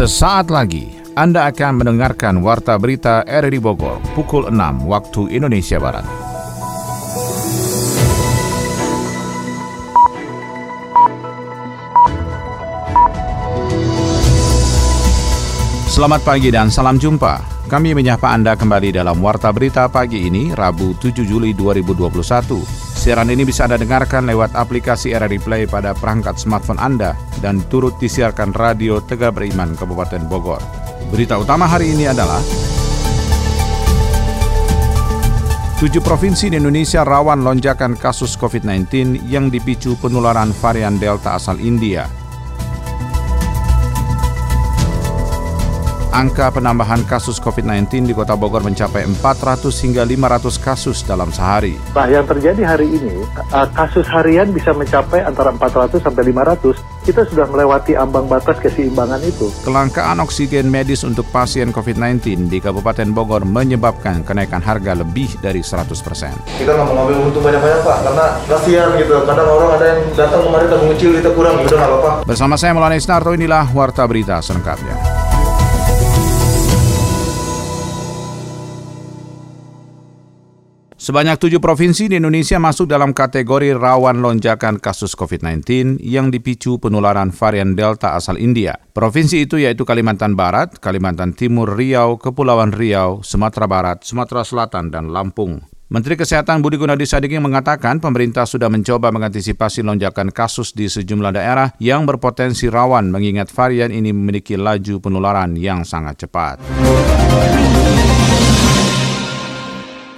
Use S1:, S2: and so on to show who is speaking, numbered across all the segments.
S1: Sesaat lagi Anda akan mendengarkan Warta Berita RRI Bogor pukul 6 waktu Indonesia Barat. Selamat pagi dan salam jumpa. Kami menyapa Anda kembali dalam Warta Berita pagi ini, Rabu 7 Juli 2021. Siaran ini bisa Anda dengarkan lewat aplikasi RRI Play pada perangkat smartphone Anda dan turut disiarkan Radio Tegak Beriman Kabupaten Bogor. Berita utama hari ini adalah Tujuh provinsi di Indonesia rawan lonjakan kasus COVID-19 yang dipicu penularan varian Delta asal India. Angka penambahan kasus COVID-19 di Kota Bogor mencapai 400 hingga 500 kasus dalam sehari.
S2: Nah, yang terjadi hari ini, eh, kasus harian bisa mencapai antara 400 sampai 500. Kita sudah melewati ambang batas keseimbangan itu.
S1: Kelangkaan oksigen medis untuk pasien COVID-19 di Kabupaten Bogor menyebabkan kenaikan harga lebih dari 100 persen.
S3: Kita nggak mau ngambil untung banyak-banyak, Pak, karena kasihan gitu. Kadang orang ada yang datang kemarin tabung kecil, kita kurang, udah nggak apa-apa.
S1: Bersama saya Melani Snarto, inilah Warta Berita selengkapnya. Sebanyak tujuh provinsi di Indonesia masuk dalam kategori rawan lonjakan kasus COVID-19 yang dipicu penularan varian Delta asal India. Provinsi itu yaitu Kalimantan Barat, Kalimantan Timur, Riau, Kepulauan Riau, Sumatera Barat, Sumatera Selatan, dan Lampung. Menteri Kesehatan Budi Gunadi Sadikin mengatakan pemerintah sudah mencoba mengantisipasi lonjakan kasus di sejumlah daerah yang berpotensi rawan mengingat varian ini memiliki laju penularan yang sangat cepat.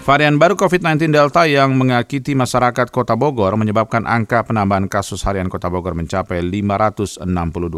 S1: Varian baru COVID-19 Delta yang mengakiti masyarakat Kota Bogor menyebabkan angka penambahan kasus harian Kota Bogor mencapai 562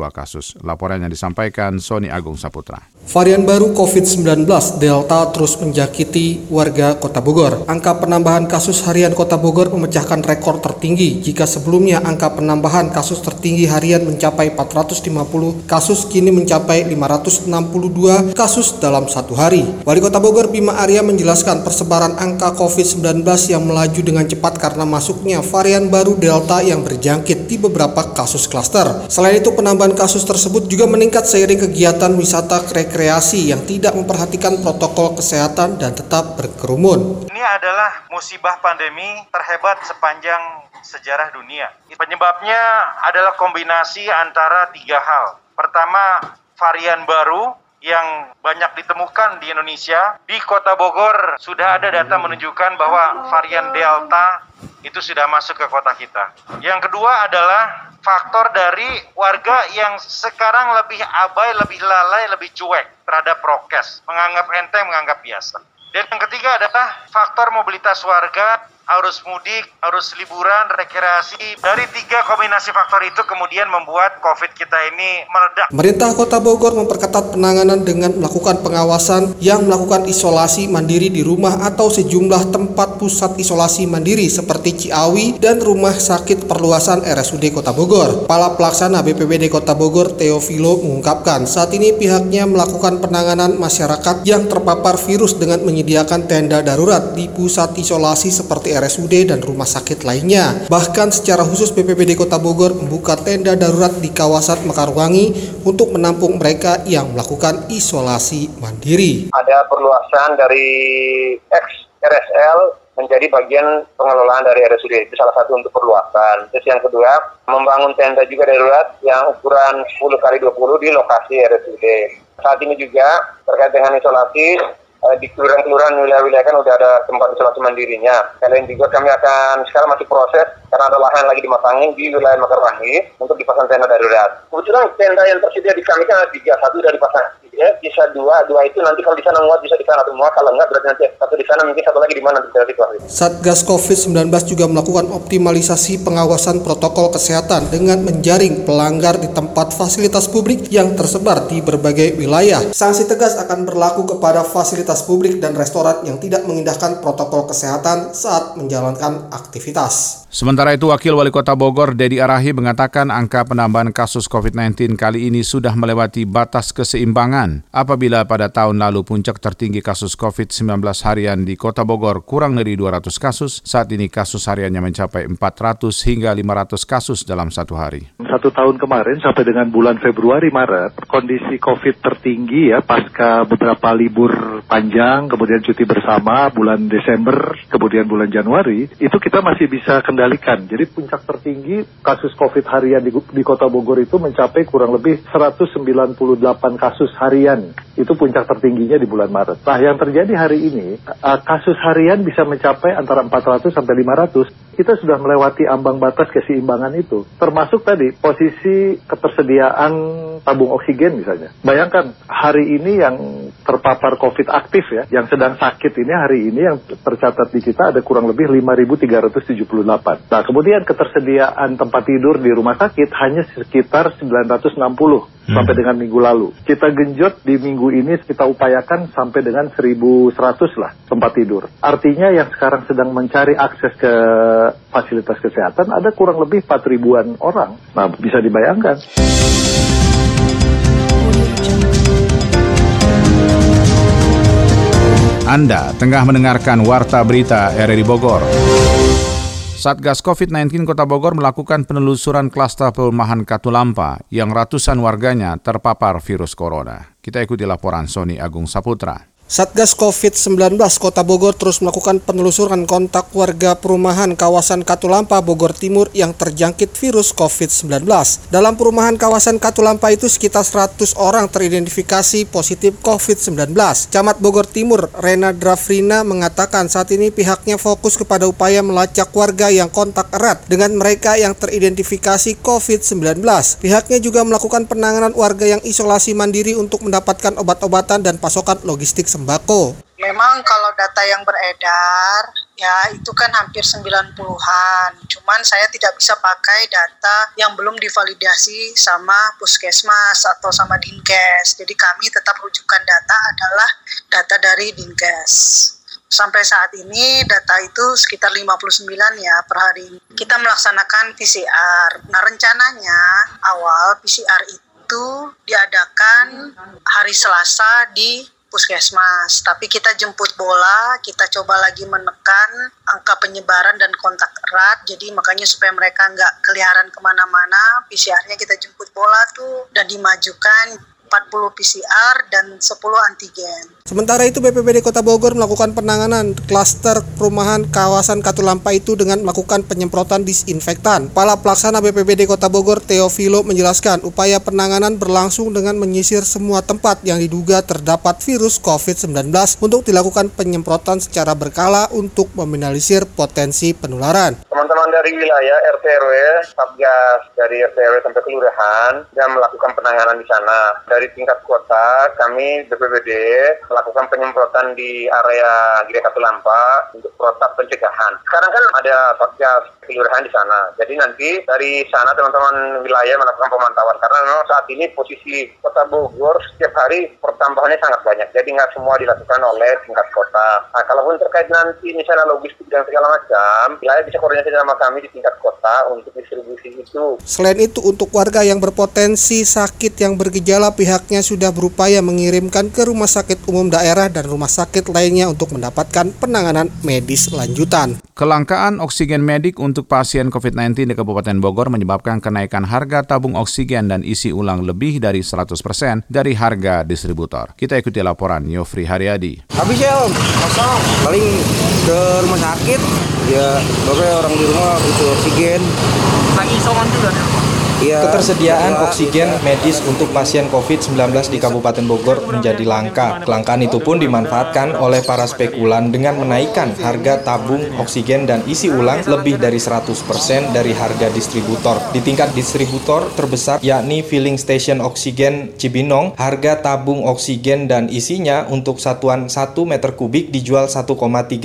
S1: kasus. Laporan yang disampaikan Sony Agung Saputra.
S4: Varian baru COVID-19 Delta terus menjakiti warga Kota Bogor. Angka penambahan kasus harian Kota Bogor memecahkan rekor tertinggi. Jika sebelumnya angka penambahan kasus tertinggi harian mencapai 450 kasus, kini mencapai 562 kasus dalam satu hari. Wali Kota Bogor Bima Arya menjelaskan persebaran angka COVID-19 yang melaju dengan cepat karena masuknya varian baru Delta yang berjangkit di beberapa kasus klaster. Selain itu, penambahan kasus tersebut juga meningkat seiring kegiatan wisata rekreasi yang tidak memperhatikan protokol kesehatan dan tetap berkerumun.
S5: Ini adalah musibah pandemi terhebat sepanjang sejarah dunia. Penyebabnya adalah kombinasi antara tiga hal. Pertama, varian baru yang banyak ditemukan di Indonesia. Di Kota Bogor sudah ada data menunjukkan bahwa varian Delta itu sudah masuk ke kota kita. Yang kedua adalah faktor dari warga yang sekarang lebih abai, lebih lalai, lebih cuek terhadap prokes, menganggap enteng, menganggap biasa. Dan yang ketiga adalah faktor mobilitas warga arus mudik, arus liburan, rekreasi. Dari tiga kombinasi faktor itu kemudian membuat COVID kita ini meledak.
S4: Pemerintah Kota Bogor memperketat penanganan dengan melakukan pengawasan yang melakukan isolasi mandiri di rumah atau sejumlah tempat pusat isolasi mandiri seperti Ciawi dan Rumah Sakit Perluasan RSUD Kota Bogor. Kepala Pelaksana BPBD Kota Bogor Teofilo mengungkapkan saat ini pihaknya melakukan penanganan masyarakat yang terpapar virus dengan menyediakan tenda darurat di pusat isolasi seperti RSUD dan rumah sakit lainnya. Bahkan secara khusus BPBD Kota Bogor membuka tenda darurat di kawasan Mekarwangi untuk menampung mereka yang melakukan isolasi mandiri.
S6: Ada perluasan dari X RSL menjadi bagian pengelolaan dari RSUD. Itu salah satu untuk perluasan. Terus yang kedua, membangun tenda juga darurat yang ukuran 10 kali 20 di lokasi RSUD. Saat ini juga terkait dengan isolasi, Eh, di kelurahan-kelurahan wilayah-wilayah kan udah ada tempat isolasi mandirinya. Kalian juga kami akan sekarang masih proses karena ada lahan lagi dimasangin di wilayah Mekarwangi untuk dipasang tenda darurat. Kebetulan tenda yang tersedia di kami kan ada tiga, satu dari pasang ya bisa dua dua itu nanti kalau di sana muat bisa di sana atau muat kalau enggak berarti nanti satu di sana mungkin satu lagi di mana bisa di
S4: Satgas COVID-19 juga melakukan optimalisasi pengawasan protokol kesehatan dengan menjaring pelanggar di tempat fasilitas publik yang tersebar di berbagai wilayah. Sanksi tegas akan berlaku kepada fasilitas publik dan restoran yang tidak mengindahkan protokol kesehatan saat menjalankan aktivitas.
S1: Sementara Sementara itu, Wakil Wali Kota Bogor, Dedi Arahi, mengatakan angka penambahan kasus COVID-19 kali ini sudah melewati batas keseimbangan. Apabila pada tahun lalu puncak tertinggi kasus COVID-19 harian di Kota Bogor kurang dari 200 kasus, saat ini kasus hariannya mencapai 400 hingga 500 kasus dalam satu hari.
S2: Satu tahun kemarin sampai dengan bulan Februari Maret, kondisi COVID tertinggi ya pasca beberapa libur panjang, kemudian cuti bersama bulan Desember, kemudian bulan Januari, itu kita masih bisa kendalikan Jadi puncak tertinggi kasus COVID harian di, di Kota Bogor itu mencapai kurang lebih 198 kasus harian. Itu puncak tertingginya di bulan Maret. Nah, yang terjadi hari ini, uh, kasus harian bisa mencapai antara 400 sampai 500. Kita sudah melewati ambang batas keseimbangan itu. Termasuk tadi posisi ketersediaan tabung oksigen misalnya. Bayangkan hari ini yang terpapar COVID aktif ya, yang sedang sakit ini hari ini yang tercatat di kita ada kurang lebih 5.378. Nah, kemudian ketersediaan tempat tidur di rumah sakit hanya sekitar 960 hmm. sampai dengan minggu lalu. Kita genjot di minggu ini kita upayakan sampai dengan 1100 lah tempat tidur. Artinya yang sekarang sedang mencari akses ke fasilitas kesehatan ada kurang lebih 4 ribuan orang. Nah, bisa dibayangkan.
S1: Anda tengah mendengarkan Warta Berita RRI Bogor. Satgas COVID-19 Kota Bogor melakukan penelusuran klaster perumahan Katulampa yang ratusan warganya terpapar virus corona. Kita ikuti laporan Sony Agung Saputra.
S4: Satgas COVID-19 Kota Bogor terus melakukan penelusuran kontak warga perumahan kawasan Katulampa Bogor Timur yang terjangkit virus COVID-19. Dalam perumahan kawasan Katulampa itu sekitar 100 orang teridentifikasi positif COVID-19. Camat Bogor Timur Rena Drafrina mengatakan saat ini pihaknya fokus kepada upaya melacak warga yang kontak erat dengan mereka yang teridentifikasi COVID-19. Pihaknya juga melakukan penanganan warga yang isolasi mandiri untuk mendapatkan obat-obatan dan pasokan logistik sembako.
S7: Memang kalau data yang beredar ya itu kan hampir 90-an. Cuman saya tidak bisa pakai data yang belum divalidasi sama puskesmas atau sama dinkes. Jadi kami tetap rujukan data adalah data dari dinkes. Sampai saat ini data itu sekitar 59 ya per hari. Kita melaksanakan PCR. Nah rencananya awal PCR itu diadakan hari Selasa di puskesmas. Tapi kita jemput bola, kita coba lagi menekan angka penyebaran dan kontak erat. Jadi makanya supaya mereka nggak keliaran ke mana-mana, PCR-nya kita jemput bola tuh dan dimajukan 40 PCR dan 10 antigen.
S4: Sementara itu BPBD Kota Bogor melakukan penanganan klaster perumahan kawasan Katulampa itu dengan melakukan penyemprotan disinfektan. Kepala Pelaksana BPBD Kota Bogor Teofilo menjelaskan upaya penanganan berlangsung dengan menyisir semua tempat yang diduga terdapat virus COVID-19 untuk dilakukan penyemprotan secara berkala untuk meminimalisir potensi penularan.
S6: Teman-teman dari wilayah RT RW, Satgas dari RT RW sampai kelurahan yang melakukan penanganan di sana. Dari tingkat kota, kami BPBD melakukan penyemprotan di area Giri Katulampa untuk protap pencegahan. Sekarang kan ada satgas kelurahan di sana. Jadi nanti dari sana teman-teman wilayah melakukan pemantauan karena memang saat ini posisi Kota Bogor setiap hari pertambahannya sangat banyak. Jadi nggak semua dilakukan oleh tingkat kota. Nah, kalaupun terkait nanti misalnya logistik dan segala macam, wilayah bisa koordinasi sama kami di tingkat kota untuk distribusi itu.
S4: Selain itu untuk warga yang berpotensi sakit yang bergejala pihaknya sudah berupaya mengirimkan ke rumah sakit umum daerah dan rumah sakit lainnya untuk mendapatkan penanganan medis lanjutan.
S1: Kelangkaan oksigen medik untuk pasien COVID-19 di Kabupaten Bogor menyebabkan kenaikan harga tabung oksigen dan isi ulang lebih dari 100% dari harga distributor. Kita ikuti laporan Yofri Haryadi.
S8: Habis ya om, kosong. Paling ke rumah sakit, ya bapak orang di rumah butuh oksigen.
S9: Lagi isoman juga nih.
S8: Iya,
S10: Ketersediaan oksigen medis untuk pasien COVID-19 di Kabupaten Bogor menjadi langka. Kelangkaan itu pun dimanfaatkan oleh para spekulan dengan menaikkan harga tabung oksigen dan isi ulang lebih dari 100% dari harga distributor. Di tingkat distributor terbesar yakni Filling Station Oksigen Cibinong, harga tabung oksigen dan isinya untuk satuan 1 meter kubik dijual 1,3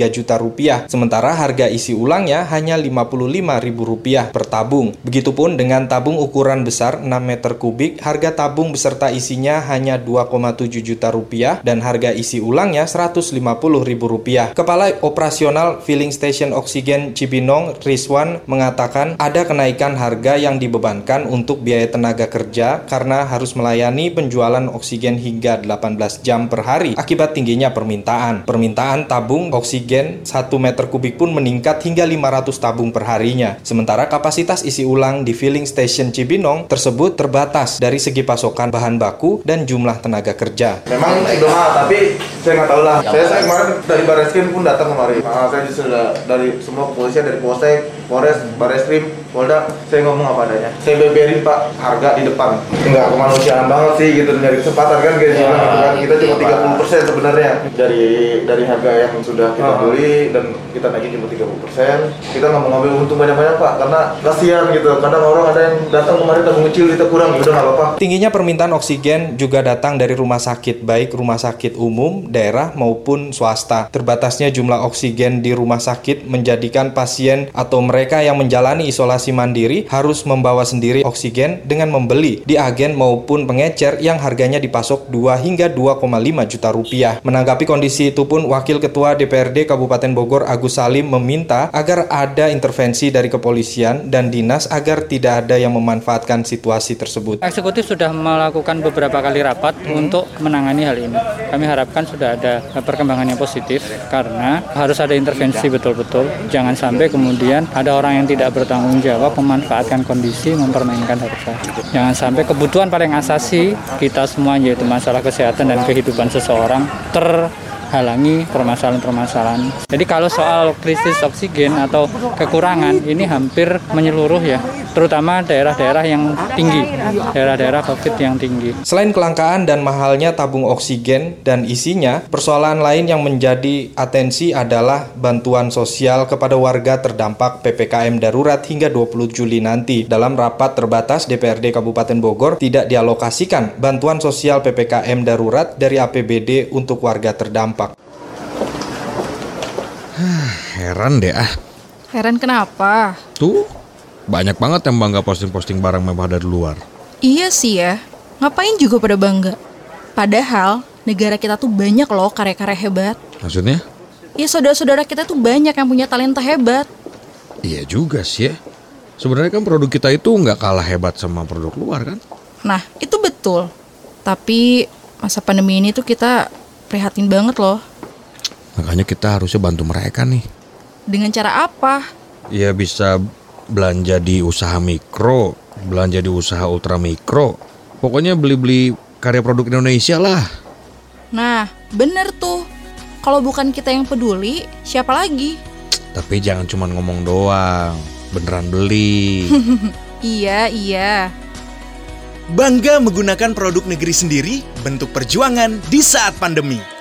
S10: juta rupiah, sementara harga isi ulangnya hanya Rp55.000 per tabung. Begitupun dengan tabung ukuran besar 6 meter kubik, harga tabung beserta isinya hanya 2,7 juta rupiah dan harga isi ulangnya 150 ribu rupiah. Kepala Operasional Filling Station Oksigen Cibinong, Rizwan, mengatakan ada kenaikan harga yang dibebankan untuk biaya tenaga kerja karena harus melayani penjualan oksigen hingga 18 jam per hari akibat tingginya permintaan. Permintaan tabung oksigen 1 meter kubik pun meningkat hingga 500 tabung per harinya. Sementara kapasitas isi ulang di filling station Cibinong tersebut terbatas dari segi pasokan bahan baku dan jumlah tenaga kerja.
S3: Memang udah mahal, tapi saya nggak tahu lah. Saya, saya kemarin dari Barreskrim pun datang kemari. Nah, saya sudah dari semua kepolisian, dari Polsek, Polres, Barreskrim, Polda, saya ngomong apa adanya. Saya beberin Pak harga di depan. Nggak kemanusiaan banget sih gitu dari kesempatan kan kayak ya, kan. Kita cuma 30% sebenarnya dari dari harga yang sudah kita beli dan kita naikin cuma 30%. Kita nggak mau ngambil untung banyak-banyak Pak karena kasihan gitu. Kadang orang ada yang datang kemarin tabung kecil kita kurang, udah nggak apa-apa.
S10: Tingginya permintaan oksigen juga datang dari rumah sakit, baik rumah sakit umum, daerah maupun swasta. Terbatasnya jumlah oksigen di rumah sakit menjadikan pasien atau mereka yang menjalani isolasi mandiri harus membawa sendiri oksigen dengan membeli di agen maupun pengecer yang harganya dipasok 2 hingga 2,5 juta rupiah. Menanggapi kondisi itu pun Wakil Ketua DPRD Kabupaten Bogor Agus Salim meminta agar ada intervensi dari kepolisian dan dinas agar tidak ada yang memanfaatkan situasi tersebut.
S9: Eksekutif sudah melakukan beberapa kali rapat hmm. untuk menangani hal ini. Kami harapkan sudah ada perkembangan yang positif karena harus ada intervensi betul-betul. Jangan sampai kemudian ada orang yang tidak bertanggung jawab memanfaatkan kondisi mempermainkan harga. Jangan sampai kebutuhan paling asasi kita semua yaitu masalah kesehatan dan kehidupan seseorang ter halangi permasalahan-permasalahan. Jadi kalau soal krisis oksigen atau kekurangan ini hampir menyeluruh ya, terutama daerah-daerah yang tinggi, daerah-daerah COVID yang tinggi.
S10: Selain kelangkaan dan mahalnya tabung oksigen dan isinya, persoalan lain yang menjadi atensi adalah bantuan sosial kepada warga terdampak PPKM darurat hingga 20 Juli nanti. Dalam rapat terbatas DPRD Kabupaten Bogor tidak dialokasikan bantuan sosial PPKM darurat dari APBD untuk warga terdampak
S11: Heran deh ah.
S12: Heran kenapa?
S11: Tuh, banyak banget yang bangga posting-posting barang mewah dari luar.
S12: Iya sih ya, ngapain juga pada bangga? Padahal negara kita tuh banyak loh karya-karya hebat.
S11: Maksudnya?
S12: Iya saudara-saudara kita tuh banyak yang punya talenta hebat.
S11: Iya juga sih ya. Sebenarnya kan produk kita itu nggak kalah hebat sama produk luar kan?
S12: Nah, itu betul. Tapi masa pandemi ini tuh kita prihatin banget loh.
S11: Makanya kita harusnya bantu mereka nih.
S12: Dengan cara apa?
S11: Ya bisa belanja di usaha mikro, belanja di usaha ultra mikro. Pokoknya beli-beli karya produk Indonesia lah.
S12: Nah, bener tuh. Kalau bukan kita yang peduli, siapa lagi?
S11: Tapi jangan cuma ngomong doang, beneran beli.
S12: iya, iya.
S13: Bangga menggunakan produk negeri sendiri, bentuk perjuangan di saat pandemi.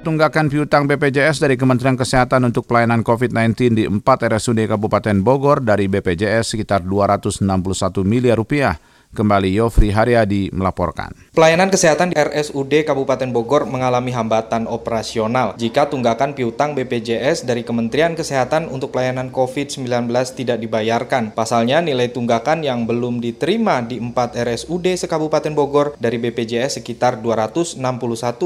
S1: Tunggakan piutang BPJS dari Kementerian Kesehatan untuk pelayanan COVID-19 di 4 RSUD Kabupaten Bogor dari BPJS sekitar 261 miliar rupiah. Kembali Yofri Haryadi melaporkan.
S10: Pelayanan kesehatan di RSUD Kabupaten Bogor mengalami hambatan operasional jika tunggakan piutang BPJS dari Kementerian Kesehatan untuk pelayanan COVID-19 tidak dibayarkan. Pasalnya nilai tunggakan yang belum diterima di 4 RSUD sekabupaten Bogor dari BPJS sekitar 261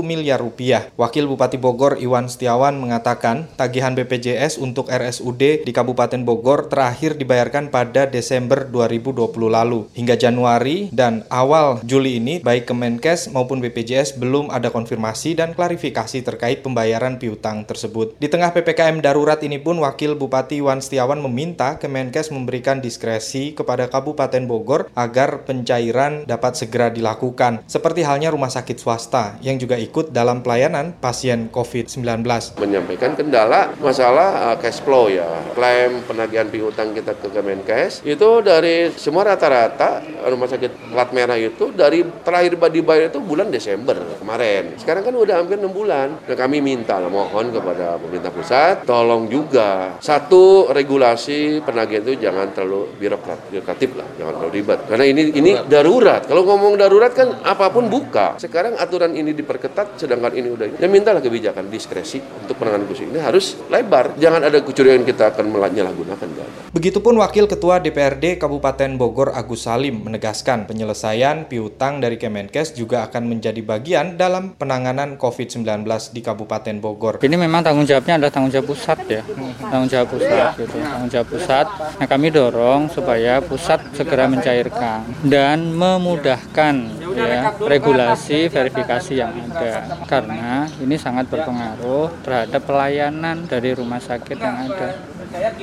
S10: miliar rupiah. Wakil Bupati Bogor Iwan Setiawan mengatakan tagihan BPJS untuk RSUD di Kabupaten Bogor terakhir dibayarkan pada Desember 2020 lalu. Hingga Januari Januari dan awal Juli ini baik Kemenkes maupun BPJS belum ada konfirmasi dan klarifikasi terkait pembayaran piutang tersebut. Di tengah PPKM darurat ini pun Wakil Bupati Wan Setiawan meminta Kemenkes memberikan diskresi kepada Kabupaten Bogor agar pencairan dapat segera dilakukan, seperti halnya rumah sakit swasta yang juga ikut dalam pelayanan pasien COVID-19.
S14: Menyampaikan kendala masalah uh, cash flow ya, klaim penagihan piutang kita ke Kemenkes itu dari semua rata-rata rumah rumah sakit plat merah itu dari terakhir dibayar itu bulan Desember kemarin. Sekarang kan udah hampir enam bulan. Dan kami minta lah mohon kepada pemerintah pusat, tolong juga satu regulasi penagihan itu jangan terlalu birokrat, birokratif lah, jangan terlalu ribet. Karena ini ini darurat. Kalau ngomong darurat kan apa pun buka. Sekarang aturan ini diperketat, sedangkan ini udah. Ya mintalah kebijakan diskresi untuk penanganan kasus ini harus lebar. Jangan ada kecurigaan kita akan menyalahgunakan.
S10: Begitupun Wakil Ketua DPRD Kabupaten Bogor Agus Salim menegaskan penyelesaian piutang dari Kemenkes juga akan menjadi bagian dalam penanganan COVID-19 di Kabupaten Bogor.
S9: Ini memang tanggung jawabnya adalah tanggung jawab pusat ya, tanggung jawab pusat gitu, tanggung jawab pusat. Nah kami dorong supaya pusat segera mencairkan dan memudahkan ya regulasi verifikasi yang ada karena ini sangat berpengaruh terhadap pelayanan dari rumah sakit yang ada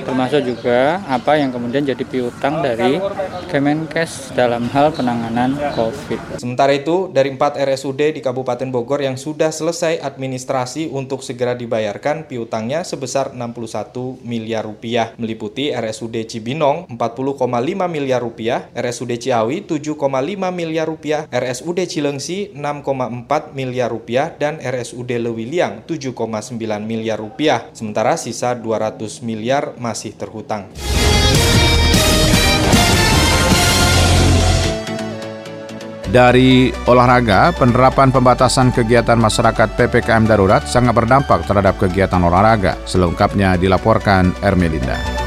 S9: termasuk juga apa yang kemudian jadi piutang dari Kemenkes dalam hal penanganan COVID.
S10: Sementara itu, dari 4 RSUD di Kabupaten Bogor yang sudah selesai administrasi untuk segera dibayarkan piutangnya sebesar 61 miliar rupiah, meliputi RSUD Cibinong 40,5 miliar rupiah, RSUD Ciawi 7,5 miliar rupiah, RSUD Cilengsi 6,4 miliar rupiah, dan RSUD Lewiliang 7,9 miliar rupiah. Sementara sisa 200 miliar masih terhutang.
S1: Dari olahraga, penerapan pembatasan kegiatan masyarakat PPKM darurat sangat berdampak terhadap kegiatan olahraga. Selengkapnya dilaporkan Ermelinda.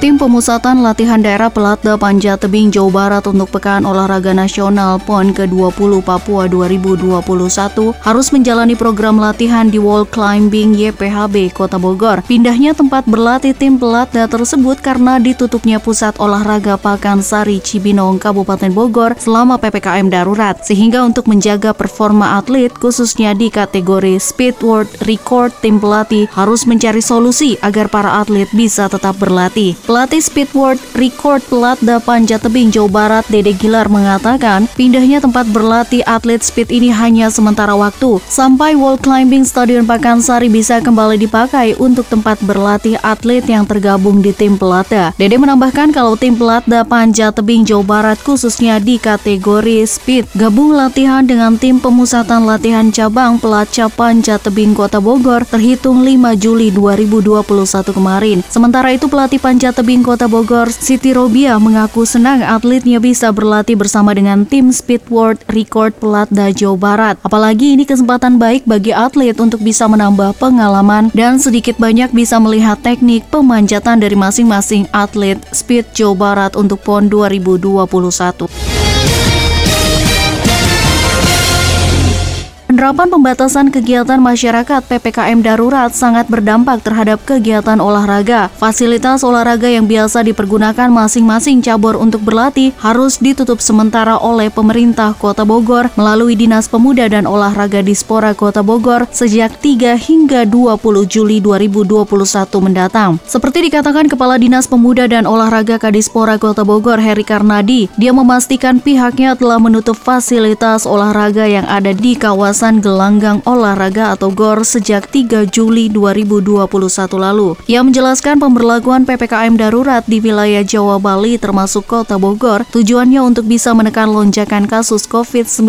S15: Tim Pemusatan Latihan Daerah Pelatda Panja Tebing Jawa Barat untuk Pekan Olahraga Nasional PON ke-20 Papua 2021 harus menjalani program latihan di Wall Climbing YPHB Kota Bogor. Pindahnya tempat berlatih tim Pelatda tersebut karena ditutupnya pusat olahraga Pakansari Cibinong Kabupaten Bogor selama PPKM darurat. Sehingga untuk menjaga performa atlet khususnya di kategori Speed World Record tim pelatih harus mencari solusi agar para atlet bisa tetap berlatih. Pelatih Speedworld Record Pelatda Panja Tebing Jawa Barat Dede Gilar mengatakan pindahnya tempat berlatih atlet speed ini hanya sementara waktu sampai wall climbing Stadion Pakansari bisa kembali dipakai untuk tempat berlatih atlet yang tergabung di tim Pelatda. Dede menambahkan kalau tim Pelatda Panja Tebing Jawa Barat khususnya di kategori speed gabung latihan dengan tim pemusatan latihan cabang Pelaca Panja Tebing Kota Bogor terhitung 5 Juli 2021 kemarin. Sementara itu pelatih Panja Tebing Kota Bogor, Siti Robia mengaku senang atletnya bisa berlatih bersama dengan tim Speed World Record Pelatda Jawa Barat. Apalagi ini kesempatan baik bagi atlet untuk bisa menambah pengalaman dan sedikit banyak bisa melihat teknik pemanjatan dari masing-masing atlet Speed Jawa Barat untuk PON 2021. Penerapan pembatasan kegiatan masyarakat PPKM darurat sangat berdampak terhadap kegiatan olahraga. Fasilitas olahraga yang biasa dipergunakan masing-masing cabur untuk berlatih harus ditutup sementara oleh pemerintah Kota Bogor melalui Dinas Pemuda dan Olahraga Dispora Kota Bogor sejak 3 hingga 20 Juli 2021 mendatang. Seperti dikatakan Kepala Dinas Pemuda dan Olahraga Kadispora Kota Bogor Heri Karnadi, dia memastikan pihaknya telah menutup fasilitas olahraga yang ada di kawasan Gelanggang Olahraga atau GOR sejak 3 Juli 2021 lalu. Ia menjelaskan pemberlakuan PPKM darurat di wilayah Jawa Bali termasuk Kota Bogor tujuannya untuk bisa menekan lonjakan kasus COVID-19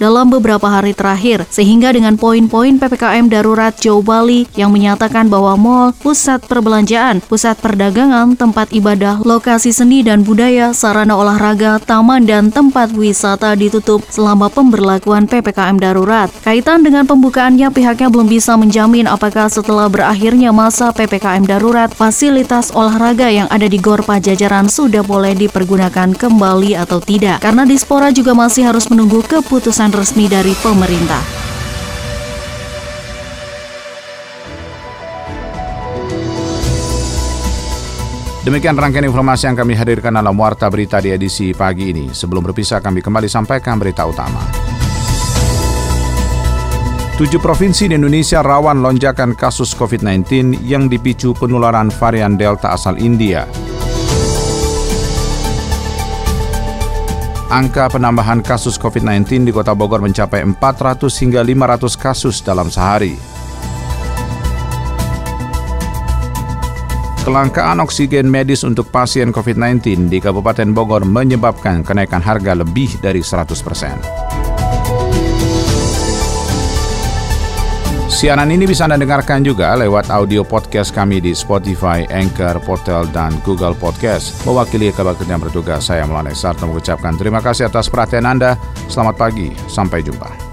S15: dalam beberapa hari terakhir sehingga dengan poin-poin PPKM darurat Jawa Bali yang menyatakan bahwa mal, pusat perbelanjaan, pusat perdagangan, tempat ibadah, lokasi seni dan budaya, sarana olahraga, taman dan tempat wisata ditutup selama pemberlakuan PPKM darurat. Kaitan dengan pembukaannya, pihaknya belum bisa menjamin apakah setelah berakhirnya masa PPKM darurat, fasilitas olahraga yang ada di Gor Pajajaran sudah boleh dipergunakan kembali atau tidak. Karena Dispora juga masih harus menunggu keputusan resmi dari pemerintah.
S1: Demikian rangkaian informasi yang kami hadirkan dalam Warta Berita di edisi pagi ini. Sebelum berpisah, kami kembali sampaikan berita utama. Tujuh provinsi di Indonesia rawan lonjakan kasus COVID-19 yang dipicu penularan varian Delta asal India. Angka penambahan kasus COVID-19 di Kota Bogor mencapai 400 hingga 500 kasus dalam sehari. Kelangkaan oksigen medis untuk pasien COVID-19 di Kabupaten Bogor menyebabkan kenaikan harga lebih dari 100 persen. Siaran ini bisa Anda dengarkan juga lewat audio podcast kami di Spotify, Anchor, Portal, dan Google Podcast. Mewakili kabar yang bertugas, saya Melane Sarto mengucapkan terima kasih atas perhatian Anda. Selamat pagi, sampai jumpa.